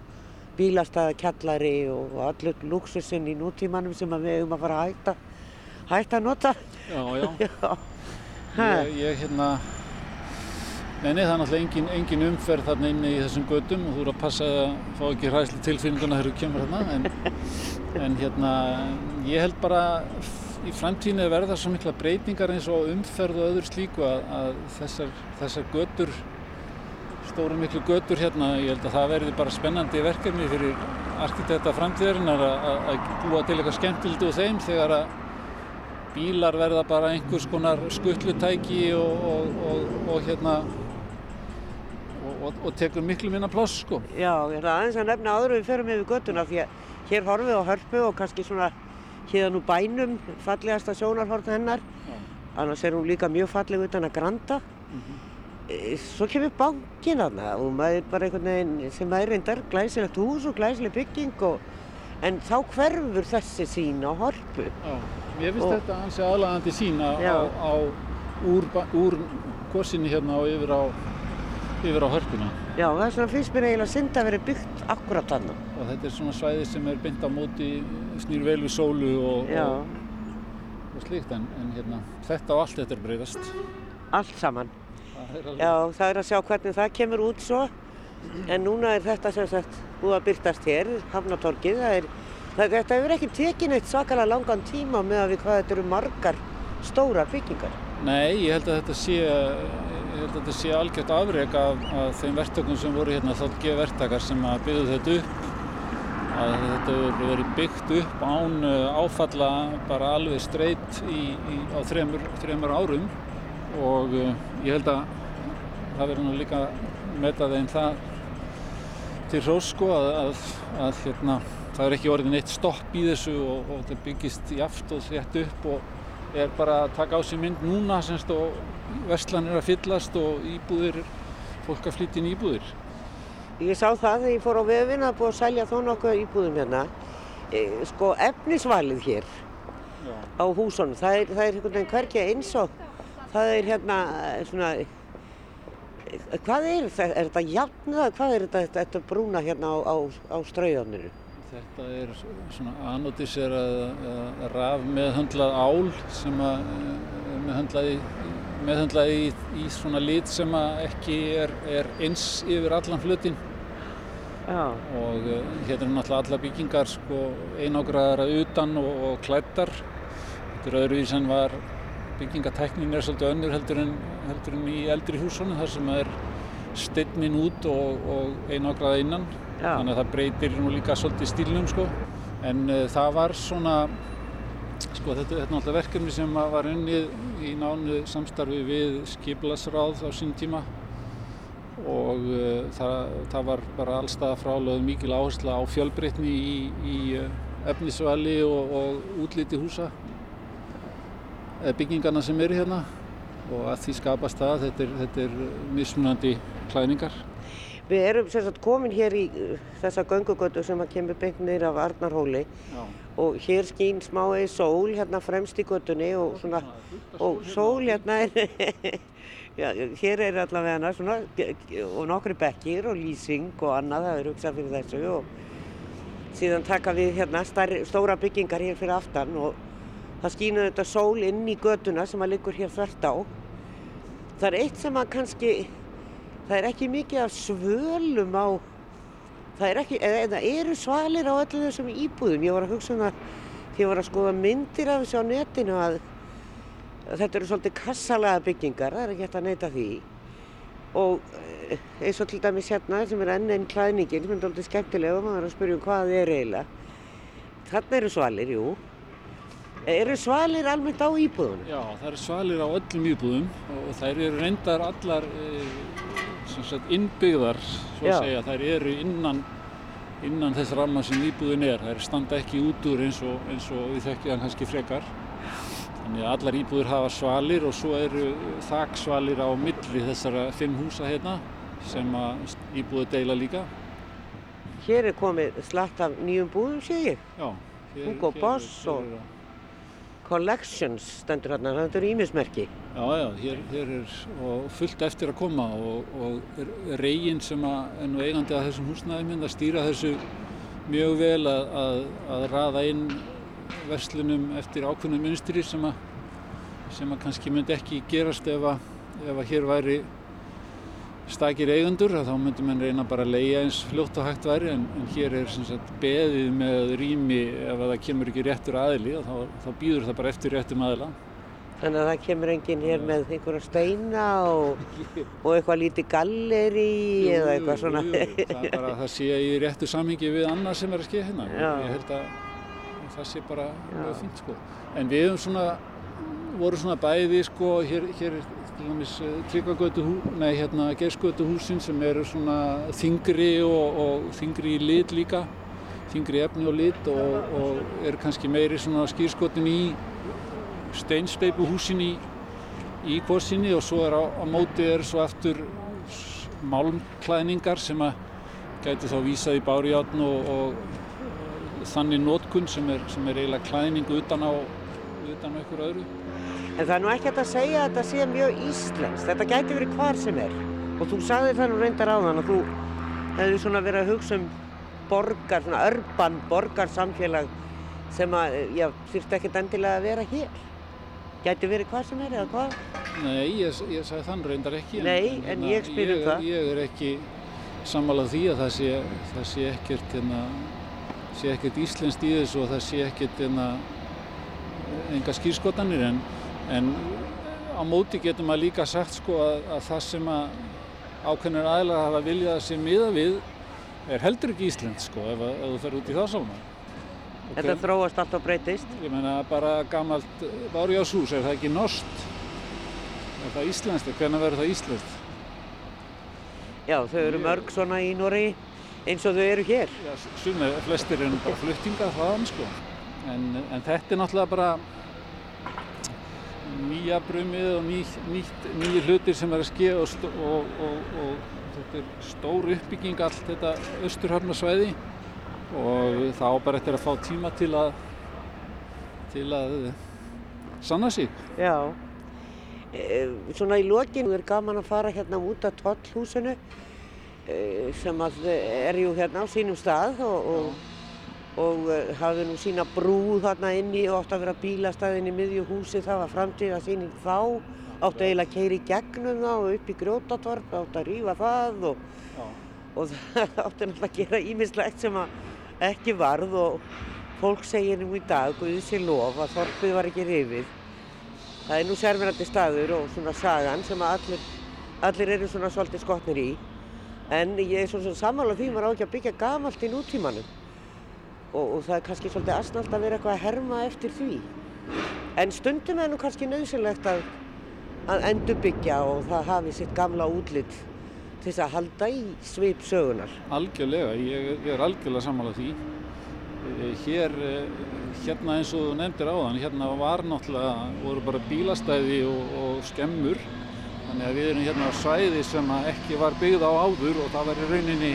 bílastæða kjallari og allur luxusinn í nútímanum sem við hefum að fara að hætta hægt að nota. Já, já. já. Ég, ég hérna, neini það er náttúrulega engin, engin umferð þarna inni í þessum gödum og þú eru að passa að fá ekki hræsli tilfinninguna þegar þú kemur þarna en, en hérna ég held bara í framtíðinu verða svo mikla breytingar eins og umferð og öðru slíku að, að þessar, þessar gödur stóru miklu götur hérna, ég held að það verði bara spennandi verkefni fyrir arkitekta framtíðarinnar að búa til eitthvað skemmtildi úr þeim þegar að bílar verða bara einhvers konar skuttlutæki og, og, og hérna og tekur miklu minna ploss sko. Já, ég ætla aðeins að nefna áður við ferum yfir göttuna því að hér horfum við á hörpu og kannski svona hérna úr bænum fallegasta sjónarhort hennar Já. annars er hún líka mjög falleg utan að granta mm -hmm. svo kemur bankin aðna og maður er bara einhvern veginn sem er reyndar glæsilegt hús og glæsileg bygging og, en þá hverfur þessi sín á hörpu Já. Mér finnst og þetta hansi aðlagandi sína á, á úr, úr góðsynni hérna og yfir á, yfir á hörpuna. Já, það er svona fyrst mér eiginlega synd að vera byggt akkurat hann. Og þetta er svona svæði sem er bynd á móti, snýr vel við sólu og, og, og slíkt en, en hérna, þetta og allt þetta er breyðast. Allt saman. Það alveg... Já, það er að sjá hvernig það kemur út svo en núna er þetta sem sagt búið að byrtast hér, Hafnatorkið, það er Þetta hefur ekki tekið neitt svakalega langan tíma með að við hvað þetta eru margar stóra byggingar. Nei, ég held að þetta sé, þetta sé algjört afreg af, af þeim verktökum sem voru hérna þáttgeð verktakar sem að byggðu þetta upp. Að þetta hefur verið byggt upp án uh, áfalla bara alveg streyt í, í, á þremur, þremur árum og uh, ég held að það verður nú líka metað einn það til hrósko að, að, að hérna það er ekki orðin eitt stopp í þessu og, og þetta byggist í aft og þétt upp og er bara að taka á sig mynd núna semst og verslan er að fyllast og íbúðir, fólk að flytja inn íbúðir. Ég sá það þegar ég fór á vefin að búið að sælja þó nokkuð íbúðum hérna. E, sko efnisvalið hér Já. á húsunum, það er, það er einhvern veginn hverkið eins og það er hérna svona hvað er þetta? Er þetta jafn eða hvað er þetta, þetta brúna hérna á, á, á strauðaninu? Þetta er svona anodíserað raf meðhöndlað ál sem er meðhöndlað í, meðhöndlað í, í svona lit sem ekki er, er eins yfir allan flutin. Já. Og uh, hérna er náttúrulega alla byggingar sko, einágraðara utan og, og klættar. Þetta er öðruvís en var byggingateknin er svolítið önnur heldur en, heldur en í eldri húsunum þar sem er steinnin út og, og einágraða innan. Já. þannig að það breytir nú líka svolítið stílnum sko en uh, það var svona sko þetta er náttúrulega verkefni sem var unnið í nánu samstarfi við skiplasráð á sín tíma og uh, það, það var bara allstað frálögð mikil áhersla á fjölbreytni í, í uh, efnisvali og, og útliti húsa byggingarna sem eru hérna og að því skapast það, þetta er, þetta er mismunandi klæningar. Við erum sagt, komin hér í uh, þessa göngugötu sem kemur beint neyra af Arnarhóli Já. og hér skýn smái sól hérna fremst í götunni og, svona, og sól hérna er, já, hér er allavega hana svona og nokkru bekkir og lýsing og annað, það er hugsað fyrir þessu og síðan taka við hérna starri, stóra byggingar hér fyrir aftan og það skýna þetta sól inn í götuna sem að liggur hér þvert á. Það er eitt sem að kannski, það er ekki mikið af svölum á það er ekki, eða, eða eru svalir á öllu þessum íbúðum. Ég var að hugsa um það því ég var að skoða myndir af þessu á netinu að, að þetta eru svolítið kassalega byggingar, það er ekki hægt að neyta því. Og eh, eins og til dæmis hérna sem er enn einn klæðningin sem er svolítið skemmtilega og maður er að spyrja um hvað þið er eiginlega. Þarna eru svalir, jú. Eru svalir almennt á íbúðunum? Já, það eru svalir á öllum íbúðum og þær eru reyndar allar e, sagt, innbyggðar, svo Já. að segja. Þær eru innan, innan þess ramma sem íbúðin er. Þær standa ekki út úr eins og, eins og við þekkjum það kannski frekar. Þannig að allar íbúður hafa svalir og svo eru þaksvalir á milli þessara fimm húsa hérna sem íbúður deila líka. Hér er komið slatt af nýjum búðum, sé ég. Já. hér- Hugo hér- Boss hér og-. Collections stendur hérna, þetta eru ímismerki. Já, já, hér, hér er fullt eftir að koma og, og reygin sem er nú eigandi að þessum húsnæðum hérna stýra þessu mjög vel að, að, að raða inn verslunum eftir ákveðnum munstri sem að, sem að kannski myndi ekki gerast ef að, ef hér væri stakir eigendur að þá myndi mann reyna bara að leia eins fljótt og hægt væri en, en hér er sagt beðið með rými ef að það kemur ekki réttur aðili og þá, þá býður það bara eftir réttum aðila. Þannig að það kemur enginn hér með einhverja steina og, og eitthvað lítið galleri eða eitthvað svona. Jú, jú, það er bara að það sé í réttu samhengi við annað sem er að skeið hérna. Já. Ég held að það sé bara mjög fínt sko. En við höfum svona, voru svona bæði sko, hér, hér til dæmis Tryggvagötu, nei hérna Gersgötu húsin sem eru svona þingri og, og þingri í lit líka, þingri efni og lit og, og eru kannski meiri svona skýrskotin í steinsteipu húsin í, í kvorsinni og svo er á, á móti er svo aftur málmklæðningar sem að gæti þá vísað í bárjátn og, og þannig nótkunn sem er, sem er eiginlega klæðning utan á, utan á ykkur öðru. En það er nú ekki hægt að segja að þetta sé mjög íslenskt. Þetta gæti verið hvar sem er. Og þú sagði það nú reyndar á þann að þú hefði svona verið að hugsa um borgar, svona örban borgarsamfélag sem að, já, þurfti ekkert endilega að vera hér. Gæti verið hvar sem er eða hvað? Nei, ég, ég sagði þann reyndar ekki. Nei, en spyr um ég, það. Ég er ekki sammálað því að það sé, það sé ekkert, hérna, sé ekkert íslenskt í þessu og það sé ekkert hérna, enga skýrskotanir en, en á móti getur maður líka sagt sko að, að það sem að ákveðnir aðlar hafa viljað að sé miða við er heldur ekki íslenskt sko ef, að- ef þú fer út í það sálma. Þetta þróast allt og breytist. Ég meina bara gamalt Bárjáshús, er það ekki norskt? Er það íslenskt? Hvernig verður það íslenskt? Já, þau eru mörg svona í Noregi eins og þau eru hér. Já, sumir, flestir eru bara fluttingað þaðan sko. En, en þetta er náttúrulega bara nýja brumið og ný, nýtt, nýji hlutir sem er að ske og, og, og, og þetta er stór uppbygging allt þetta austurhafnarsvæði og þá bara eftir að fá tíma til að til að sanna sig. Já. E, svona í lokinu er gaman að fara hérna út af tollhúsinu e, sem að er jú hérna á sínum stað og, og, og e, hafði nú sína brú þarna inni og átti að vera bílastæðin í miðju húsi, það var framtíða síning þá, átti eiginlega að keira í gegnum það og upp í grjótatorp, átti að rífa það og, og það átti náttúrulega að gera ímislegt sem að ekki varð og fólk segir nú í dag, Guði sér lof, að þorpið var ekki rifið. Það er nú sérverandi staður og svona sagan sem að allir, allir eru svona svolítið skotnir í. En ég er svona sammála því maður á ekki að byggja gamalt í nútímanum. Og, og það er kannski svolítið asnalt að vera eitthvað að herma eftir því. En stundum er nú kannski nöðsynlegt að, að endurbyggja og það hafi sitt gamla útlit til þess að halda í svip sögunar. Algjörlega, ég, ég er algjörlega sammálað því. Eh, hér, eh, hérna eins og þú nefndir áðan, hérna var náttúrulega, voru bara bílastæði og, og skemmur. Þannig að við erum hérna á svæði sem ekki var byggð á áður og það var í rauninni,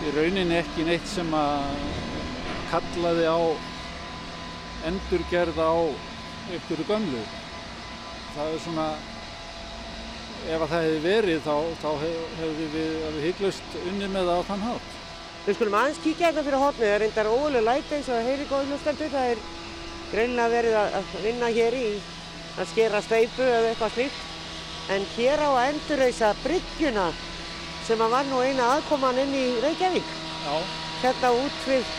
í rauninni ekki neitt sem að kallaði á endurgerð á einhverju gömlu. Það er svona, ef að það hefði verið þá, þá hefði við, hygglust unni með það á þann hátt. Við skulum aðeins kíkja hérna fyrir hotnið, það er reyndar ólega læti eins og það heyri góð hlustendur, það er greinlega verið að vinna hér í að skera steipu eða eitthvað slíkt. En hér á að endurreysa bryggjuna sem að var nú eina aðkoman inn í Reykjavík. Já. Hérna út við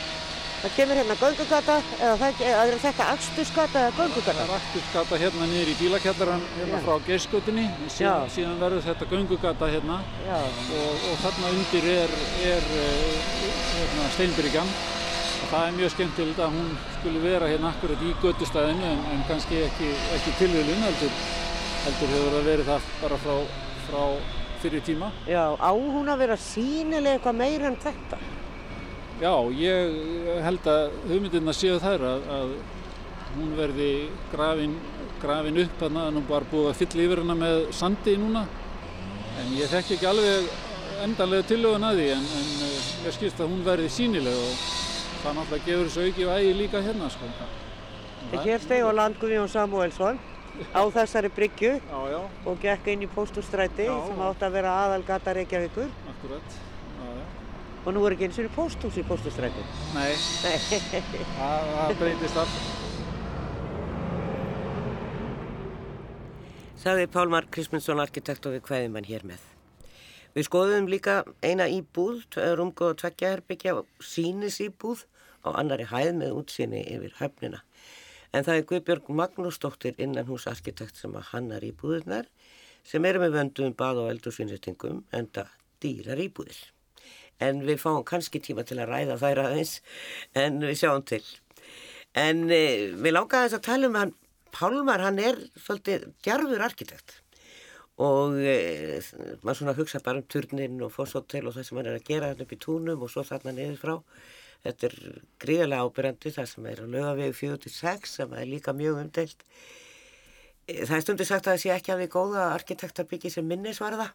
Það kemur hérna göngugata, eða það er þetta axturskata eða göngugata? Það er axturskata hérna niður í bílakjallaran hérna Já. frá geyskutinni, síðan, síðan verður þetta göngugata hérna og, og þarna undir er, er eh, hérna, Steinbyrgjan það er mjög skemmtilegt að hún skulle vera hérna akkurat í göttustæðinu en, en kannski ekki, ekki tilvílun heldur, heldur hefur það verið það bara frá, frá fyrir tíma. Já, á hún að vera sínilega eitthvað meira en þetta? Já, ég held að hugmyndirna séu þær að, að hún verði grafin, grafin upp að hún var búið að fylla yfir hana með sandi núna en ég þekk ekki alveg endanlega tillögun að því en, en eh, ég skilst að hún verði sínileg og það náttúrulega gefur þessu auki og ægi líka hérna sko. Hér steg á landgumjón Samuelsson á þessari bryggju og gekk inn í póstúrstræti sem átt að vera aðalgata Reykjavíkur. Akkurat og nú er ekki eins og posthús í postustrækju. Nei, það, breytist allt. Saði Pálmar Krismundsson, arkitekt og við hvaðum hann hér með. Við skoðum líka eina íbúð, rúmgóð og tveggjaherbyggja, sínis íbúð á annari hæð með útsýni yfir höfnina. En það er Guðbjörg Magnúsdóttir innan hús arkitekt sem að hannar íbúðunar sem eru með vöndum bað og eldursvinnestingum enda dýrar íbúðir en við fáum kannski tíma til að ræða þær aðeins en við sjáum til. En eh, við lákaðum þess að tala um hann, Pálmar hann er svolítið djarfur arkitekt og eh, maður svona hugsa bara um turnin og fórsóttel og það sem hann er að gera hann upp í túnum og svo þarna niður frá. Þetta er gríðarlega ábyrjandi það sem er að löga við 46 sem er líka mjög umdelt. Eh, það er stundu sagt að það sé ekki að við góða arkitektar byggja sem minnisvarða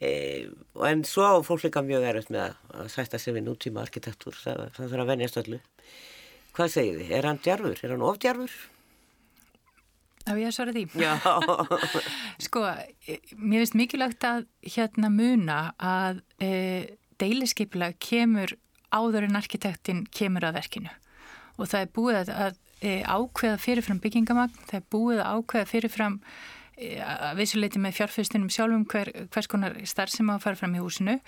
E, en svo fólk líka mjög erfitt með að sætta sig við nútíma arkitektúr það, það þarf að venjast öllu hvað segir þið? Er hann djarfur? Er hann ofdjarfur? Já, ég svarði því Sko, e, mér finnst mikilvægt að hérna muna að e, deiliskeipla kemur áður en arkitektin kemur að verkinu. Og það er búið að, að e, ákveða fyrirfram byggingamagn, það er búið að ákveða fyrirfram að vissuleiti með fjárfyrstunum sjálfum hver, hvers konar starf sem á að fara fram í húsinu.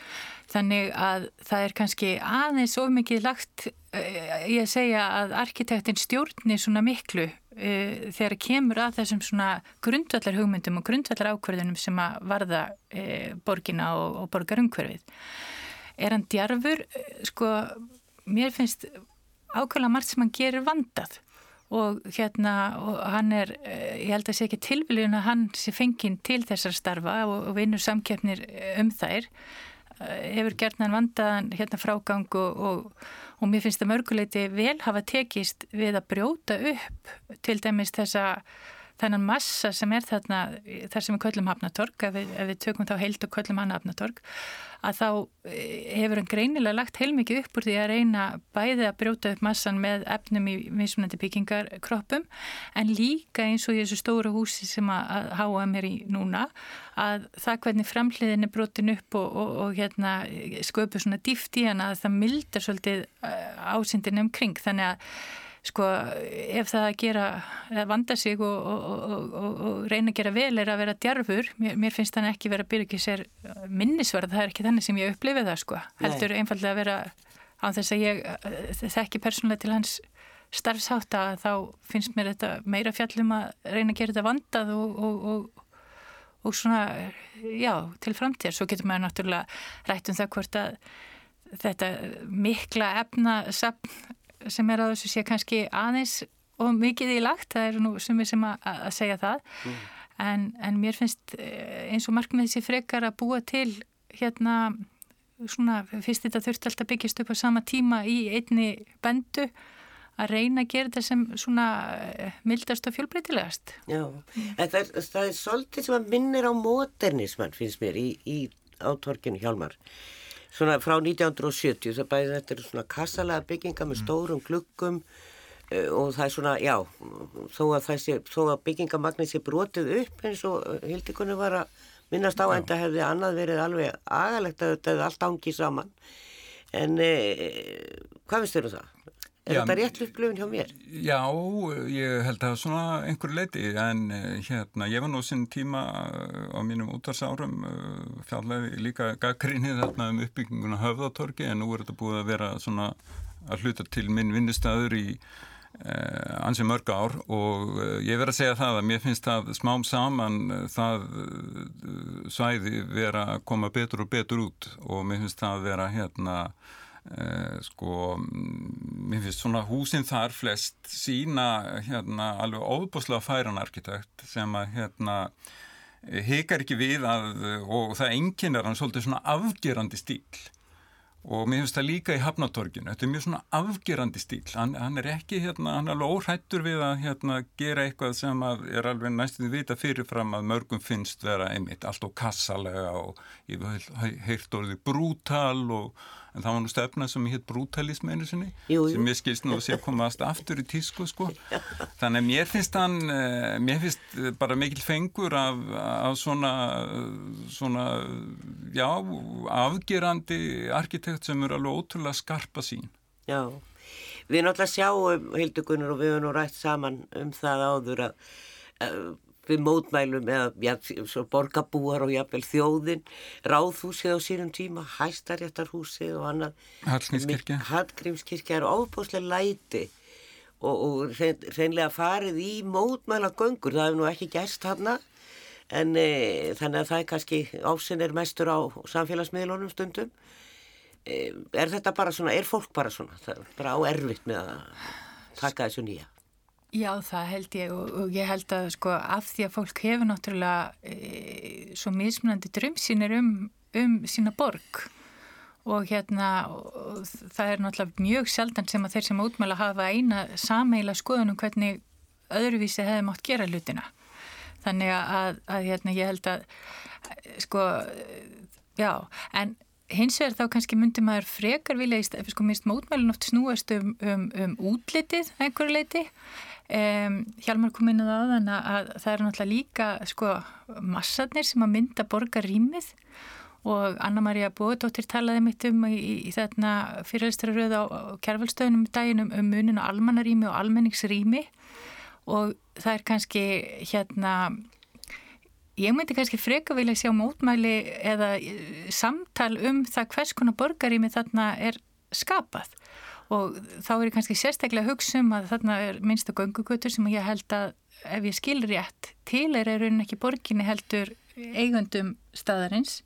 Þannig að það er kannski aðeins of mikið lagt eh, ég segja að arkitektin stjórnir svona miklu uh, þegar kemur að þessum svona grundvallar hugmyndum og grundvallar ákverðunum sem að varða uh, borgina og, og borgarumhverfið er hann djarfur? Sko mér finnst ákvæmlega margt sem hann gerir vandað. Og hérna og hann er, eh, ég held að sé ekki tilviljun að hann sé fenginn til þessar starfa og, og vinnur samkeppnir eh, um þær. Eh, hefur gert hann vandaðan hérna frágang og, og, og mér finnst það mörguleiti vel hafa tekist við að brjóta upp til dæmis þessa þennan massa sem er þarna þar sem við köllum hafnatorg, ef ef við tökum þá heilt og köllum hann hafnatorg að þá eh, hefur hann greinilega lagt heilmikið upp úr því að reyna bæði að brjóta upp massan með efnum í mismunandi byggingarkroppum en líka eins og í þessu stóru húsi sem að H&M er í núna að það hvernig framhliðin er brotin upp og, og, og hérna, sköpu svona dýft í hann að það mildar svolítið eh, ásindin umkring þannig að sko ef það að gera að vanda sig og, og, og, og reyna að gera vel er að vera djarfur. Mér, mér finnst þannig ekki vera ekki sér minnisverð, það er ekki þannig sem ég upplifið það sko, heldur einfallega að vera á þess að ég eh, þekki persónulega til hans starfshátt að þá finnst mér þetta meira fjallum að reyna að gera þetta vandað og svona já, til framtíðar, svo getur maður náttúrulega rætt um það hvort að þetta mikla efna sem er að þessu sé kannski aðeins og mikið í lagt, það er nú sem við sem að, að segja það mm. en, en mér finnst eh, eins og markmið þessi frekar að búa til hérna svona fyrst þetta þurfti alltaf byggjast upp á sama tíma í einni bendu að reyna að gera þetta sem svona eh, mildast og fjölbreytilegast. Já, en það er, það er svolítið sem að minnir á modernismann finnst mér í, í átorkinu Hjálmar. Svona frá 1970 það bæði þetta er svona kassalega bygginga með stórum glukkum uh, og það er svona, já, þó að, sé, þó að byggingamagnin sé brotið upp eins og Hildikunni var að minnast á en það hefði annað verið alveg agalegt að þetta hefði allt ángið saman. En uh, hvað finnst þér um það? Er já, þetta rétt upplifin hjá mér? Já, ég held að svona einhverju leiti en eh, hérna, ég var nú sinn tíma eh, á mínum útvarsárum eh, fjallega líka gaggrinnið þarna um uppbygginguna höfðatorki en nú er þetta búið að vera svona að hluta til minn vinnustæður í eh, ansi mörg ár og ég verð að segja það að mér finnst það smám saman það svæði vera að koma betur og betur út og mér finnst það vera hérna Uh, sko, mér finnst svona húsinn þar flest sína hérna alveg óbúslega færan arkitekt sem að hérna hikar ekki við að og það enginn er hann svolítið svona afgerandi stíl. Og mér finnst það líka í Hafnatorginu, þetta er mjög svona afgerandi stíl, hann, hann er ekki hérna, hann er alveg óhættur við að hérna gera eitthvað sem að er alveg næstuði vita fyrirfram að mörgum finnst vera einmitt allt og kassalega og heilt orðið brútal og en það var nú stefna sem hitt brutalism einu sinni, jú, jú. sem ég skilst nú að sé að komast aftur í tísku sko. Þannig að mér finnst hann eh, mér finnst bara mikil fengur af, af svona svona, já afgerandi arkitekt sem eru alveg ótrúlega skarpa sín Já, við náttúrulega sjáum Hildugunur og við höfum nú rætt saman um það áður að við mótmælum eða ja, borgabúar og jafnvel þjóðin ráðhúsið á sínum tíma hæstaréttarhúsið og annað. Hallgrímskirkja. Hallgrímskirkja er óbúslega læti og, og reynlega farið í mótmæla göngur, það hefur nú ekki gæst hana en e, þannig að það er kannski ásinn er mestur á samfélagsmiðlunum stundum. E, er þetta bara svona, er fólk bara svona það er bara á erfitt með að taka þessu nýja Já, það held ég og, og ég held að sko af því að fólk hefur náttúrulega e, svo mismunandi drömsýnir um, um sína borg og hérna og það er náttúrulega mjög sjaldan sem að þeir sem útmæla hafa eina sameila skoðunum hvernig öðruvísi hefði mátt gera hlutina. Þannig að, að hérna ég held að sko, já, en hins vegar þá kannski myndi maður frekar vilja stað, sko minnst mótmælun oft snúast um, um, um útlitið einhverju leiti Um, Hjalmar kom inn á það að, að það er náttúrulega líka sko, massarnir sem að mynda borgar rýmið. Og Anna-Maria Bóðdóttir talaði mitt um í, í, þarna fyrirlistararöð á, á kjærvalstöðunum í daginn um, um munin á almannarými og almenningsrými. Og það er kannski hérna ég myndi kannski freka vilja sjá mótmæli eða eh, samtal um það hvers konar borgarými þarna er skapað. Og þá er ég kannski sérstaklega hugsa um að þarna er minnstu göngugutur sem ég held að ef ég skil rétt til er raunin ekki borginni heldur eigundum staðarins.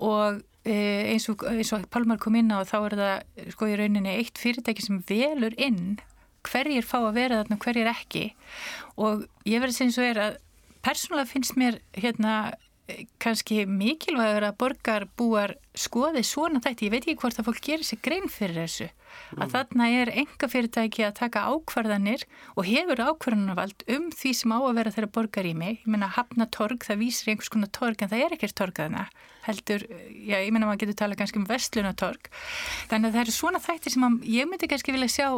Og e, eins og, eins og Palmar kom inn á þá er það sko í rauninni eitt fyrirtæki sem velur inn hverjir fá að vera þarna og hverjir ekki. Og ég verði sem svo er að persónulega finnst mér hérna kannski mikilvægur að borgarbúar skoði svona þætti, ég veit ekki hvort að fólk gerir sér grein fyrir þessu. Að mm. þarna er enga fyrirtæki að taka ákvarðanir og hefur ákvarðanarvald um því sem á að vera þeirra borgar í mig, ég menna hafna torg, það vísir einhvers konar torg en það er ekkert torg að það heldur, já ég menna maður getur tala kannski um vestlunatorg, þannig að það eru svona þætti sem ég myndi kannski vilja sjá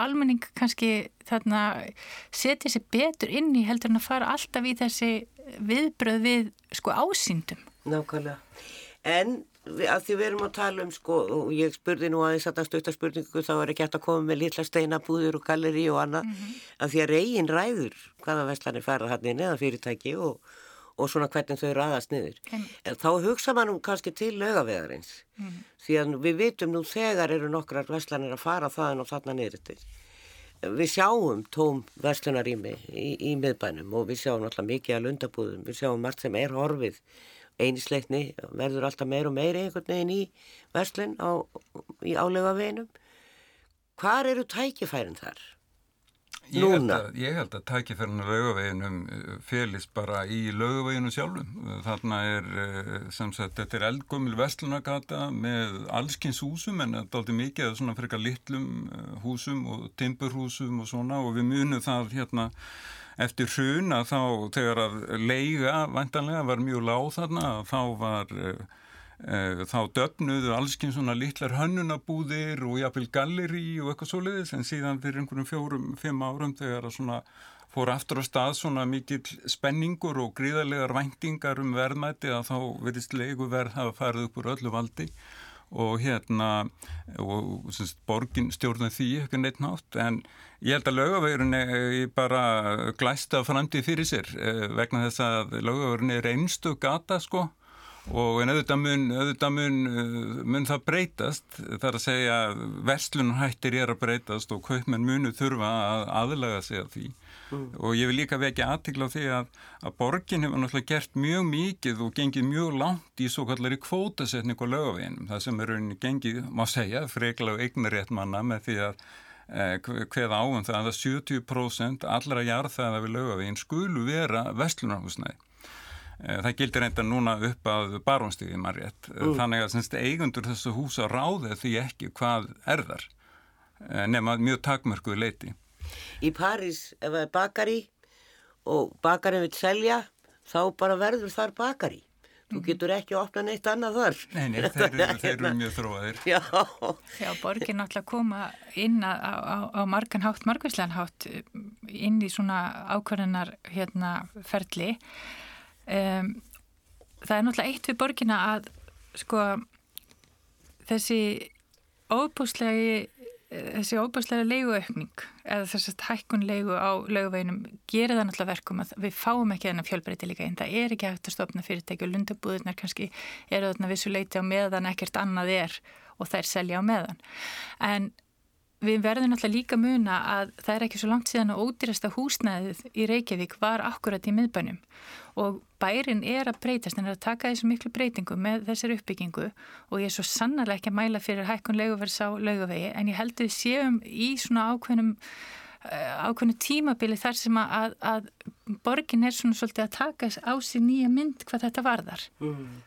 almenning kannski þarna setja sér betur inn í heldur en að fara alltaf í þessi viðbröð við sko ásýndum. Nákvæmlega. En að því við erum að tala um sko og ég spurði nú aðeins að það stötta spurningu þá er ekki hægt að koma með litla steinabúður og galleri og annað mm -hmm. að því að reygin ræður hvaða vestlanir fara hann inn eða fyrirtæki og, og svona hvernig þau raðast niður. Mm. En þá hugsa mannum kannski til lögaveðarins mm því að við vitum nú þegar eru nokkrar vestlanir að fara þaðan og þarna niður til við sjáum tóm verslunarími í, í miðbænum og við sjáum alltaf mikið að lundabúðum, við sjáum margt sem er horfið einisleikni, verður alltaf meir og meiri einhvern veginn í verslun á, í álega veginum hvar eru tækifærin þar? Núna? Held að, ég held að tækifærinu laugaveginum uh, félist bara í laugaveginu sjálfum. Þarna er, uh, sem sagt, þetta er eldgumil vestlunagata með allskynns húsum en þetta er aldrei mikið af svona frekar litlum uh, húsum og timburhúsum og svona og við munum það hérna eftir hrun að þá þegar að leiga vantanlega var mjög láð þarna þá var Eh, þá döfnuðu allskinn svona litlar hönnunabúðir og jafnvel galleri og eitthvað svoleiðis en síðan fyrir einhvern fjórum, fimm árum þegar að svona fór aftur á stað svona mikill spenningur og gríðarlegar væntingar um verðmæti að þá verðist leiguverð hafa farið upp úr öllu valdi. Og hérna og semst, borgin stjórna því ekki neitt nátt en ég held að lögavegurinn er bara glæsta framtíð fyrir sér eh, vegna þess að lögavegurinn er einstu gata sko og en auðvitað mun, auðvitað mun, uh, mun það breytast. Þar að segja verslunarhættir er að breytast og kaupmenn munu þurfa að aðlaga sig að því. Mm. og ég vil líka vekja aðtikla á því að, að borgin hefur náttúrulega gert mjög mikið og gengið mjög langt í svo kallari kvótasetning og lögaveginum það sem er rauninni gengið, má segja, frekla og eignarétt manna með því að eh, hveða áum það að 70% allra jarðaða við lögavegin skulu vera verslunarhúsnæði. Eh, það gildir reynda núna upp að barónstíði maður rétt. Eh, mm. Þannig að semst, eigundur þessu húsa ráði því ekki hvað er þar eh, nema mjög takmörkuðu leiti. Í París ef það er bakari og bakarinn vil selja þá bara verður þar bakari. Þú mm. getur ekki að opna neitt annað þar. Nei, nei, þeir eru, þeir eru mjög þróaðir. Já. Já, borgin náttúrulega koma inn á, á, á margan hátt, margvíslegan hátt inn í svona ákvarðanar hérna ferli um, það er náttúrulega eitt við borgina að sko þessi óbúslegi þessi óbúslega leiguaukning eða þess að hækkun leigu á leiguveginum gerir það náttúrulega verkum að við fáum ekki þennan fjölbreyti líka en það er ekki hægt að stopna fyrirtæki og lundabúðunar kannski eru þarna vissu leiti á meðan ekkert annað er og þær selja á meðan. En Við verðum náttúrulega líka muna að það er ekki svo langt síðan að ódýrasta húsnæðið í Reykjavík var akkurat í miðbænum og bærin er að breytast en er að taka þessu miklu breytingu með þessari uppbyggingu og ég er svo sannarlega ekki að mæla fyrir hækkun leiguvers á laugavegi en ég held að við séum í svona ákveðnum eh, ákveðnu tímabili þar sem að, að borgin er svona svolítið að taka á sig nýja mynd hvað þetta varðar. Mm.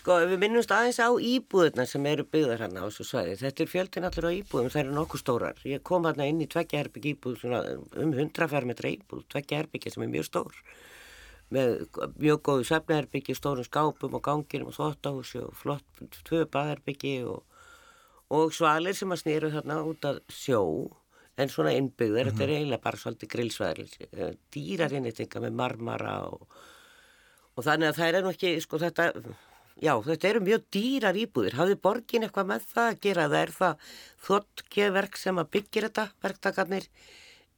Sko, við minnumst aðeins á íbúðuna sem eru byggðar hérna á þessu svæði. Þetta er fjöldin allir á íbúðum, það eru nokkuð stórar. Ég kom hérna inn í tveggja herbygg íbúð, svona, um 100 fermetra íbúð, tveggja herbyggi sem er mjög stór. Með mjög góðu sefnaherbyggi, stórum skápum og ganginum og þóttahúsi og flott tvö baðherbyggi og, og svalir sem að snýru þarna út að sjó. En svona innbyggðar, mm -hmm. þetta er mhm. eiginlega bara svolítið grillsvæðil, eh, dýrar innittinga með marmara og, og þannig að það er nú ekki, sko þetta Já, þetta eru mjög dýrar íbúðir. Hafið borgin eitthvað með það að gera? Það er það þottgeverk sem að byggja þetta, verktakarnir.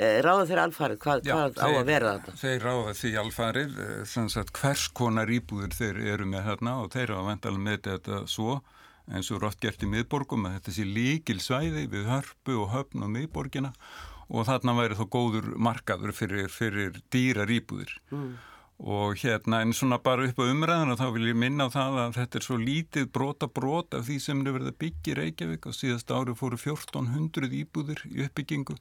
Eh, ráða þeir alfarið, hvað, Já, hvað þeir, á að vera þetta? Þeir ráða því alfarið, eh, sagt, hvers konar íbúðir þeir eru með hérna og þeir hafa vendalega með þetta svo eins og rátt gert í miðborgum að þetta sé líkil svæði við hörpu og höfn og miðborgina og þarna væri þó góður markaður fyrir, fyrir dýrar íbúðir. Mm og hérna en svona bara upp á umræðan og þá vil ég minna á það að þetta er svo lítið brota brot af því sem er verið að byggja í Reykjavík og síðast ári fóru 1400 íbúður í uppbyggingu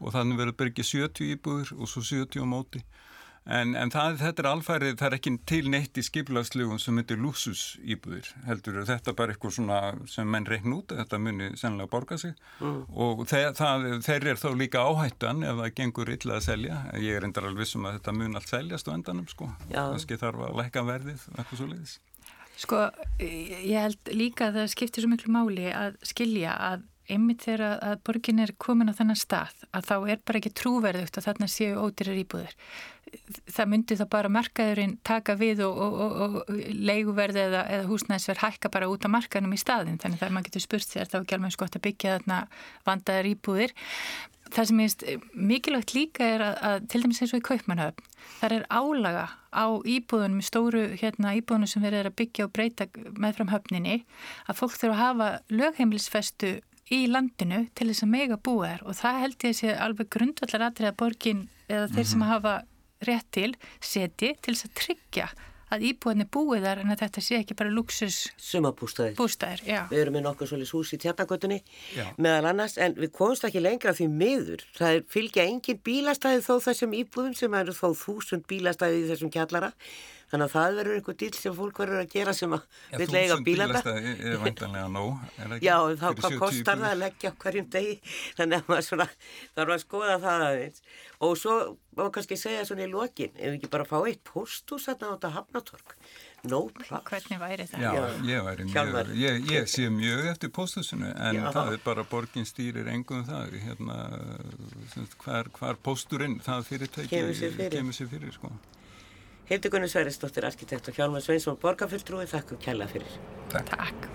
og þannig verið að byggja 70 íbúður og svo 70 á móti. En, en það, þetta er alfærið, það er ekki til neitt í skiplagslegum sem myndir lúsus íbúðir, heldur þetta bara eitthvað svona sem menn reikn út, þetta munir sennilega borga sig. Mm. og þeir, það, þeir er þá líka áhættan ef það gengur illa að selja, ég er endar alveg vissum að þetta mun allt seljast á endanum sko, kannski þarf að læka verðið, eitthvað svo leiðis. Sko, ég held líka að það skiptir svo miklu máli að skilja að einmitt þegar að borgin er komin á þennan stað að þá er bara ekki trúverðugt að þarna séu ódýrar íbúðir. Það myndi þá bara markaðurinn taka við og, og, og, og leiguverði eða, eða húsnæðisverð hækka bara út á markaðnum í staðin þannig þar maður getur spurt sér þá ekki alveg skott að byggja þarna vandaðar íbúðir. Það sem er mikilvægt líka er að, að til dæmis eins og í Kaupmannhöfn þar er álaga á íbúðunum stóru hérna, íbúðunum sem verður að byggja og breyta með fram höfninni að fólk þurfa að hafa lögheimilisfestu í landinu til þess að mega búa þær og það held ég að sé alveg grundvallar aðrið að borgin eða þeir sem mhm. hafa rétt til seti til þess að tryggja að íbúinni búið þar en að þetta sé ekki bara luxus Sumabústaðir. bústaðir, já. Við erum með nokkuð svolítið hús í tjarnagötunni meðal annars en við komumst ekki lengra því miður. Það er fylgja engin bílastæði þó þessum íbúðum sem eru þó þúsund bílastæði í þessum kjallara. Þannig að það verður einhver dýl sem fólk verður að gera sem að Já, vil eiga þúsund bílanda. bílastæði er vantanlega nóg, er það ekki? Já, þá hvað 70 kostar það að leggja hverjum degi, þannig að maður svona þarf að skoða það aðeins. Og svo má kannski segja svona í lokin, ef við ekki bara fá eitt posthús þarna á þetta hafnatorg, no plás. Hvernig væri það? Já, Já. ég væri mjög, ég, ég sé mjög eftir pósthúsinu en Já. það er bara borgin stýrir engum það, hérna, sem hvar, hvar pósturinn, það fyrirtæki Kemur sér fyrir. kemur sér fyrir, sko. Hildur Gunni Sverrisdóttir, arkitekt og Hjálmar Sveinsson, borgarfulltrúi, þakku kella fyrir. Takk. Takk.